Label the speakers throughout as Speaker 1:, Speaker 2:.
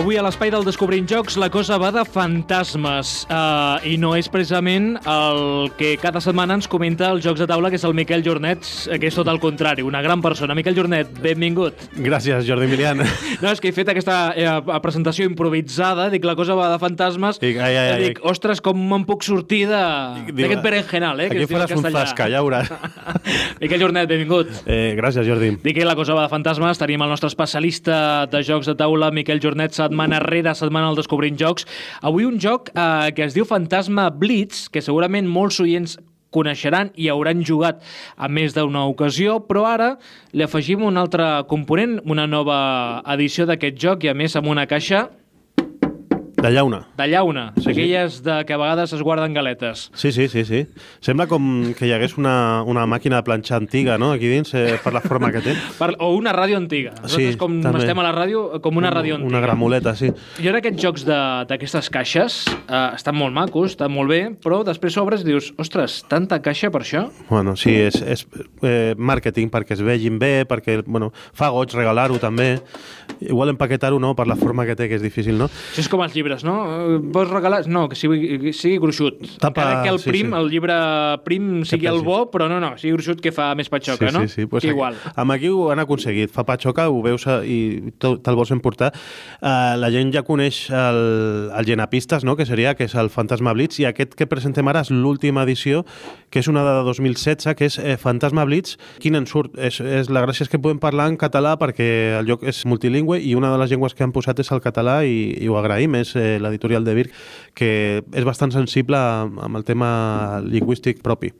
Speaker 1: Avui a l'espai del Descobrint Jocs la cosa va de fantasmes uh, i no és precisament el que cada setmana ens comenta els Jocs de Taula, que és el Miquel Jornet, que és tot el contrari, una gran persona. Miquel Jornet, benvingut.
Speaker 2: Gràcies, Jordi Milian.
Speaker 1: No, és que he fet aquesta eh, presentació improvisada, dic la cosa va de fantasmes,
Speaker 2: Dic, ai, ai, ai.
Speaker 1: dic, ostres, com me'n puc sortir d'aquest berenjenal, eh? que
Speaker 2: Aquí faràs un zasca, ja veuràs.
Speaker 1: Miquel Jornet, benvingut.
Speaker 2: Eh, gràcies, Jordi.
Speaker 1: Dic que la cosa va de fantasmes, tenim el nostre especialista de jocs de taula, Miquel Jornet, setmana rere setmana al Descobrint Jocs. Avui un joc eh, que es diu Fantasma Blitz, que segurament molts oients coneixeran i hauran jugat a més d'una ocasió, però ara li afegim un altre component, una nova edició d'aquest joc i a més amb una caixa
Speaker 2: De llauna.
Speaker 1: de llauna,
Speaker 2: Sí, sí.
Speaker 1: d'aquelles de que a vegades es guarden galetes.
Speaker 2: Sí, sí, sí, sí. Sembla com que hi hagués una, una màquina de planxar antiga, no?, aquí dins, eh, per la forma que té.
Speaker 1: Per, o una ràdio antiga. Nosaltres,
Speaker 2: Sí,
Speaker 1: com
Speaker 2: també.
Speaker 1: estem a la ràdio, com una ràdio antiga.
Speaker 2: Una gramoleta, sí.
Speaker 1: Jo crec que aquests jocs d'aquestes caixes eh, estan molt macos, estan molt bé, però després obres i dius, ostres, tanta caixa per això?
Speaker 2: Bueno, sí, és, és eh, màrqueting perquè es vegin bé, perquè, bueno, fa goig regalar-ho també. Igual empaquetar-ho no, per la forma que té, que és difícil, no?
Speaker 1: Això és com els llibres, no? Eh, Vols regalar? No, que sigui, que sigui gruixut.
Speaker 2: Tapa-
Speaker 1: Encara que el
Speaker 2: sí,
Speaker 1: prim,
Speaker 2: sí.
Speaker 1: el llibre prim sigui el bo, però no, no, sigui gruixut que fa més patxoca,
Speaker 2: sí,
Speaker 1: no?
Speaker 2: Sí, sí, pues
Speaker 1: igual.
Speaker 2: Aquí, amb aquí ho han aconseguit. Fa patxoca, ho veus eh, i te- te'l vols emportar. Uh, la gent ja coneix el, el Genapistes, no? que seria que és el Fantasma Blitz, i aquest que presentem ara és l'última edició, que és una de 2016, que és eh, Fantasma Blitz. Quin en surt? És, és, la gràcia és que podem parlar en català perquè el lloc és multilingüe i una de les llengües que han posat és el català i, i ho agraïm, és eh, l'editorial de Virc, que és bastant sensible amb el tema lingüístic propi.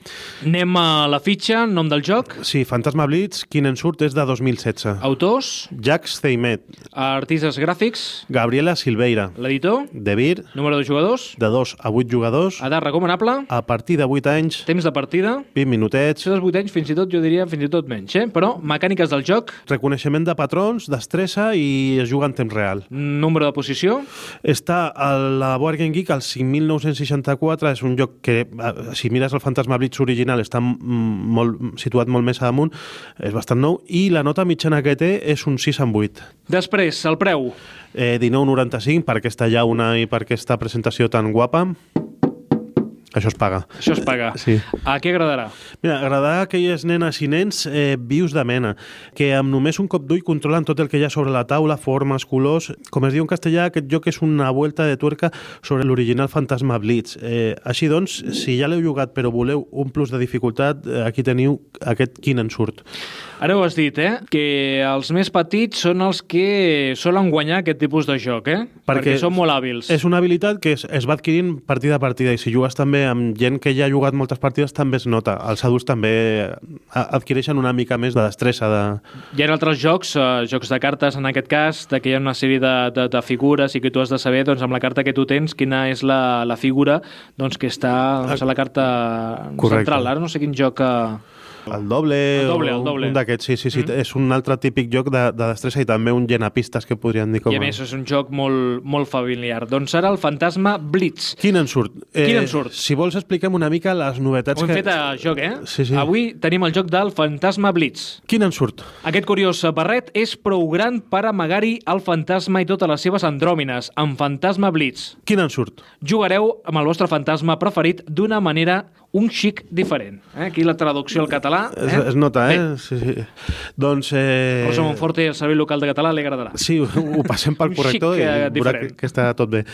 Speaker 1: Anem a la fitxa, nom del joc,
Speaker 2: Sí, Fantasma Blitz, quin en surt és de 2016.
Speaker 1: autors,
Speaker 2: Jacques Zeimet,
Speaker 1: artistes gràfics,
Speaker 2: Gabriela Silveira,
Speaker 1: l'editor,
Speaker 2: de Vir,
Speaker 1: número de jugadors,
Speaker 2: de 2 a 8 jugadors,
Speaker 1: edat recomanable,
Speaker 2: a partir de 8 anys,
Speaker 1: temps de partida,
Speaker 2: 20 minutets,
Speaker 1: això dels 8 anys fins i tot, jo diria fins i tot menys, eh? però mecàniques del joc,
Speaker 2: reconeixement de patrons, destressa i es juga en temps real.
Speaker 1: número de posició,
Speaker 2: Està a la Board Game Geek al 5.964, és un joc que, eh, si mires el Fantasma Blitz original, està molt, situat molt més amunt, és bastant nou, i la nota mitjana que té és un 6 en 8.
Speaker 1: Després, el preu.
Speaker 2: Eh, 19,95 per aquesta llauna i per aquesta presentació tan guapa. Això es paga.
Speaker 1: Això es paga.
Speaker 2: Sí.
Speaker 1: A què agradarà?
Speaker 2: Mira, agradarà a aquelles nenes i nens eh, vius de mena, que amb només un cop d'ull controlen tot el que hi ha sobre la taula, formes, colors... Com es diu en castellà, aquest joc és una vuelta de tuerca sobre l'original Fantasma Blitz. Eh, així doncs, si ja l'heu jugat però voleu un plus de dificultat, eh, aquí teniu aquest quin en surt.
Speaker 1: Ara ho has dit, eh? Que els més petits són els que solen guanyar aquest tipus de joc, eh? Perquè, són molt hàbils.
Speaker 2: És una habilitat que es, es va adquirint partida a partida i si jugues també amb gent que ja ha jugat moltes partides també es nota. Els adults també a- adquireixen una mica més de destressa. De...
Speaker 1: Hi ha altres jocs, eh, jocs de cartes en aquest cas, de que hi ha una sèrie de, de, de figures i que tu has de saber, doncs, amb la carta que tu tens, quina és la, la figura doncs, que està doncs, a la carta
Speaker 2: Correcte.
Speaker 1: central. Ara no sé quin joc... Eh...
Speaker 2: El doble,
Speaker 1: El doble, el doble.
Speaker 2: un d'aquests, sí, sí, sí. Mm. És un altre típic joc de, de destressa i també un genapistes que podrien dir com
Speaker 1: I a més és un joc molt, molt familiar. Doncs ara el Fantasma Blitz.
Speaker 2: Quin en surt? Eh,
Speaker 1: Quin en surt?
Speaker 2: Si vols expliquem una mica les novetats
Speaker 1: Ho hem
Speaker 2: que...
Speaker 1: fet a joc, eh?
Speaker 2: Sí, sí.
Speaker 1: Avui tenim el joc del Fantasma Blitz.
Speaker 2: Quin en surt?
Speaker 1: Aquest curiós barret és prou gran per amagar-hi el fantasma i totes les seves andròmines, amb Fantasma Blitz.
Speaker 2: Quin en surt?
Speaker 1: Jugareu amb el vostre fantasma preferit d'una manera un xic diferent. Eh? Aquí la traducció al català.
Speaker 2: Es,
Speaker 1: Eh?
Speaker 2: es nota, eh?
Speaker 1: Bé,
Speaker 2: Sí, sí. Doncs... Eh...
Speaker 1: Rosa Monforte, el servei local de català, li agradarà.
Speaker 2: Sí, ho, ho passem pel corrector i
Speaker 1: eh,
Speaker 2: veurà que, que està tot bé.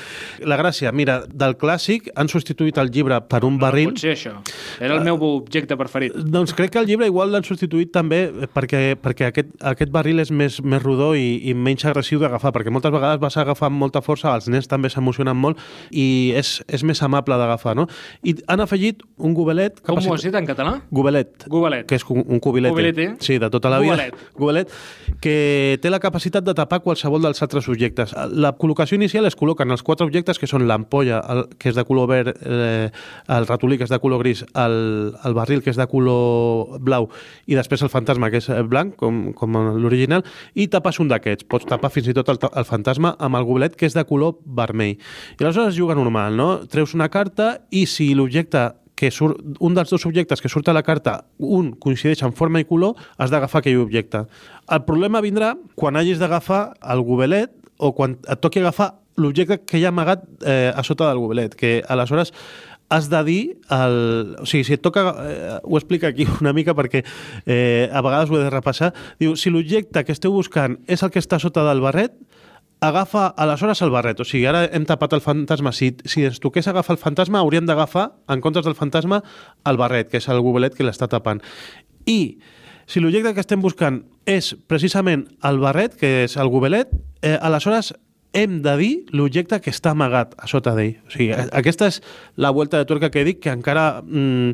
Speaker 2: La gràcia, mira, del clàssic han substituït el llibre per un barril.
Speaker 1: Pot ser això. Era el meu objecte preferit.
Speaker 2: Doncs crec que el llibre igual l'han substituït també perquè, perquè aquest, aquest barril és més, més rodó i, i menys agressiu d'agafar, perquè moltes vegades vas agafar amb molta força, els nens també s'emocionen molt i és, és més amable d'agafar, no? I han afegit un gobelet...
Speaker 1: Com ho has dit en català?
Speaker 2: Gobelet.
Speaker 1: Gobelet.
Speaker 2: Que és un, un cubilete.
Speaker 1: Cubilete.
Speaker 2: Sí, de tota la vida.
Speaker 1: Gobelet.
Speaker 2: Gobelet. Que té la capacitat de tapar qualsevol dels altres objectes. La col·locació inicial es col·loquen els quatre objectes que són l'ampolla, que és de color verd, eh, el ratolí, que és de color gris, el, el barril, que és de color blau, i després el fantasma, que és eh, blanc, com, com l'original, i tapes un d'aquests. Pots tapar fins i tot el, el fantasma amb el gobelet, que és de color vermell. I aleshores es juga normal, no? Treus una carta i si l'objecte que surt, un dels dos objectes que surt a la carta, un coincideix en forma i color, has d'agafar aquell objecte. El problema vindrà quan hagis d'agafar el gobelet o quan et toqui agafar l'objecte que hi ha amagat eh, a sota del gobelet, que aleshores has de dir el... O sigui, si et toca... Eh, ho explica aquí una mica perquè eh, a vegades ho he de repassar. Diu, si l'objecte que esteu buscant és el que està sota del barret, agafa aleshores el barret. O sigui, ara hem tapat el fantasma. Si, si ens toqués agafar el fantasma, hauríem d'agafar, en comptes del fantasma, el barret, que és el gobelet que l'està tapant. I si l'objecte que estem buscant és precisament el barret, que és el gobelet, eh, aleshores hem de dir l'objecte que està amagat a sota d'ell. O sigui, aquesta és la volta de tuerca que dic, que encara mm,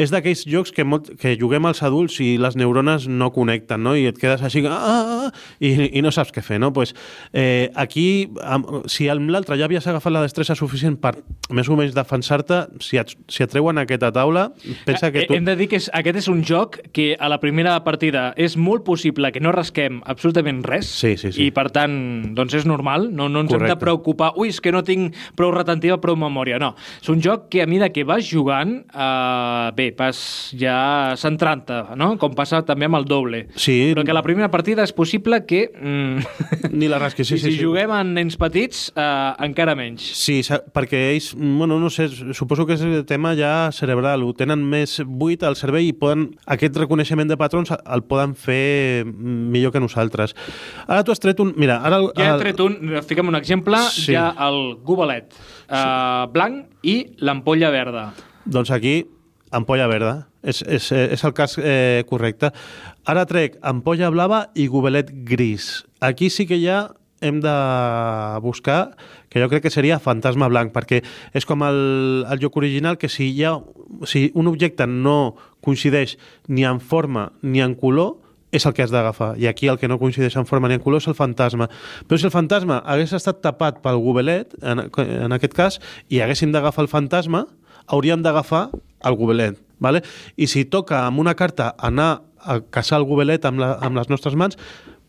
Speaker 2: és d'aquells jocs que, molt, que juguem als adults i les neurones no connecten, no? I et quedes així, ah, ah, ah, i, i no saps què fer, no? Pues, eh, aquí, amb, si amb l'altre ja havies agafat la destressa suficient per més o menys defensar-te, si, et, si et treuen aquesta taula, pensa que
Speaker 1: Eh,
Speaker 2: tu...
Speaker 1: Hem de dir que és, aquest és un joc que a la primera partida és molt possible que no rasquem absolutament res
Speaker 2: Sí, sí, sí.
Speaker 1: i per tant doncs és normal, no, no ens hem de
Speaker 2: Correcte.
Speaker 1: preocupar ui, és que no tinc prou retentiva, prou memòria no, és un joc que a mesura que vas jugant eh, bé, vas ja centrant-te, no? com passa també amb el doble
Speaker 2: Sí.
Speaker 1: però que la primera partida és possible que mm,
Speaker 2: Ni la rasqui, sí,
Speaker 1: si,
Speaker 2: sí,
Speaker 1: si
Speaker 2: sí.
Speaker 1: juguem en nens petits eh, encara menys
Speaker 2: Sí, perquè ells, bueno, no sé, suposo que és el tema ja cerebral, ho tenen més buit al cervell i poden, aquest reconeixement de patrons el poden fer millor que nosaltres. Ara tu has tret un... Mira, ara...
Speaker 1: Ja he tret un, fiquem un exemple,
Speaker 2: Sí.
Speaker 1: sí. hi ha el gobelet eh, blanc i l'ampolla verda.
Speaker 2: Doncs aquí, ampolla verda. És, és, és el cas eh, correcte. Ara trec ampolla blava i gobelet gris. Aquí sí que ja hem de buscar, que jo crec que seria fantasma blanc, perquè és com el, el joc original, que si, hi ha, si un objecte no coincideix ni en forma ni en color, és el que has d'agafar. I aquí el que no coincideix en forma ni en color és el fantasma. Però si el fantasma hagués estat tapat pel gobelet, en, en aquest cas, i haguéssim d'agafar el fantasma, hauríem d'agafar el gobelet. Vale? I si toca amb una carta anar a caçar el gobelet amb, la, amb les nostres mans,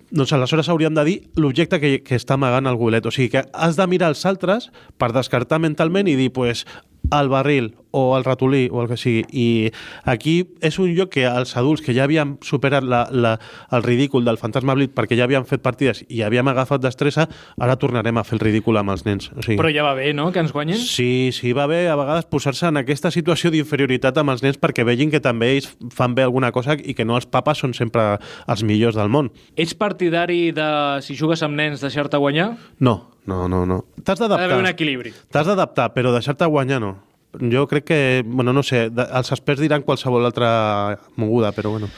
Speaker 2: doncs aleshores hauríem de dir l'objecte que, que està amagant el gobelet. O sigui que has de mirar els altres per descartar mentalment i dir, pues, el barril o el ratolí o el que sigui. I aquí és un lloc que els adults que ja havien superat la, la, el ridícul del fantasma Blitz perquè ja havien fet partides i havíem agafat destressa, ara tornarem a fer el ridícul amb els nens. O sigui,
Speaker 1: Però ja va bé, no?, que ens guanyen.
Speaker 2: Sí, sí, va bé a vegades posar-se en aquesta situació d'inferioritat amb els nens perquè vegin que també ells fan bé alguna cosa i que no els papes són sempre els millors del món.
Speaker 1: Ets partidari de, si jugues amb nens, deixar-te guanyar?
Speaker 2: No, no, no, no. T'has
Speaker 1: Ha d'haver un
Speaker 2: d'adaptar.
Speaker 1: equilibri.
Speaker 2: T'has d'adaptar, però deixar-te guanyar no. Jo crec que, bueno, no sé, els experts diran qualsevol altra moguda, però bueno.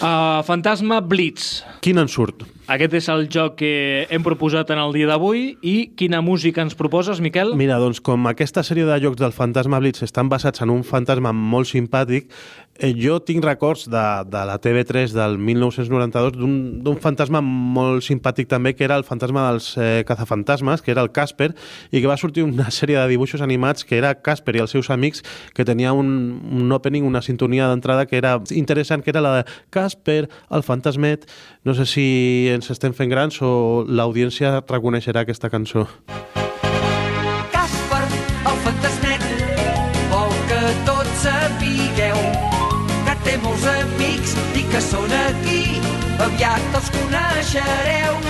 Speaker 1: Uh, Fantasma Blitz.
Speaker 2: Quin en surt?
Speaker 1: Aquest és el joc que hem proposat en el dia d'avui i quina música ens proposes, Miquel?
Speaker 2: Mira, doncs com aquesta sèrie de jocs del Fantasma Blitz estan basats en un fantasma molt simpàtic, eh, jo tinc records de, de la TV3 del 1992 d'un fantasma molt simpàtic també, que era el fantasma dels eh, cazafantasmes, que era el Casper, i que va sortir una sèrie de dibuixos animats que era Casper i els seus amics, que tenia un, un opening, una sintonia d'entrada que era interessant, que era la de Casper, el fantasmet. No sé si ens estem fent grans o l'audiència reconeixerà aquesta cançó.
Speaker 3: Casper, el fantasmet, vol que tots sapigueu que té molts amics i que són aquí, aviat els coneixereu.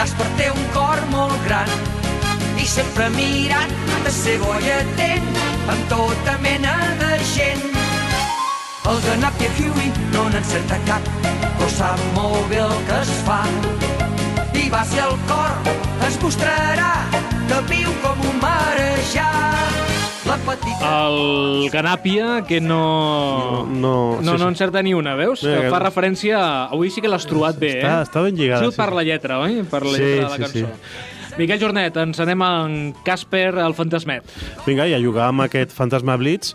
Speaker 3: Casper té un cor molt gran i sempre ha mirat de ser bo i atent amb tota mena de gent. El ganap i el Huey no n'encerta cap, però sap molt bé el que es fa. I va ser el cor, es mostrarà que viu com un marejat. La petita...
Speaker 1: El Ganàpia, que no...
Speaker 2: No, no,
Speaker 1: no,
Speaker 2: sí,
Speaker 1: no encerta ni una, veus?
Speaker 2: Mira,
Speaker 1: que
Speaker 2: que-
Speaker 1: fa referència... a- Avui sí que l'has trobat bé,
Speaker 2: Està-
Speaker 1: eh?
Speaker 2: està ben lligada,
Speaker 1: Sí,
Speaker 2: sí,
Speaker 1: per la lletra, oi? Per la
Speaker 2: Sí,
Speaker 1: lletra de la
Speaker 2: sí,
Speaker 1: cançó.
Speaker 2: sí.
Speaker 1: Miquel Jornet, ens anem en Casper, el fantasmet.
Speaker 2: Vinga, i a jugar amb aquest fantasma Blitz.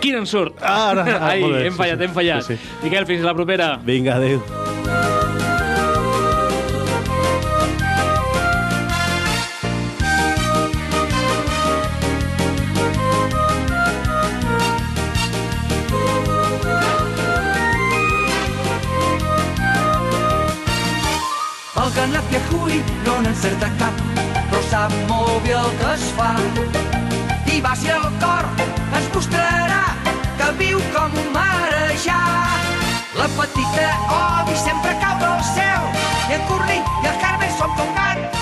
Speaker 1: Quin en surt?
Speaker 2: Ah, ara, ah,
Speaker 1: Ai,
Speaker 2: bé,
Speaker 1: hem fallat,
Speaker 2: sí.
Speaker 1: hem fallat.
Speaker 2: Sí, sí.
Speaker 1: Miquel, fins la propera.
Speaker 2: Vinga, adéu.
Speaker 3: El no n'encerta cap, però sap molt bé el que es fa. I va ser el cor, ens mostrarà que viu com un marejar. La petita Obi sempre cau del cel i en Curly i el Carmen són com gats.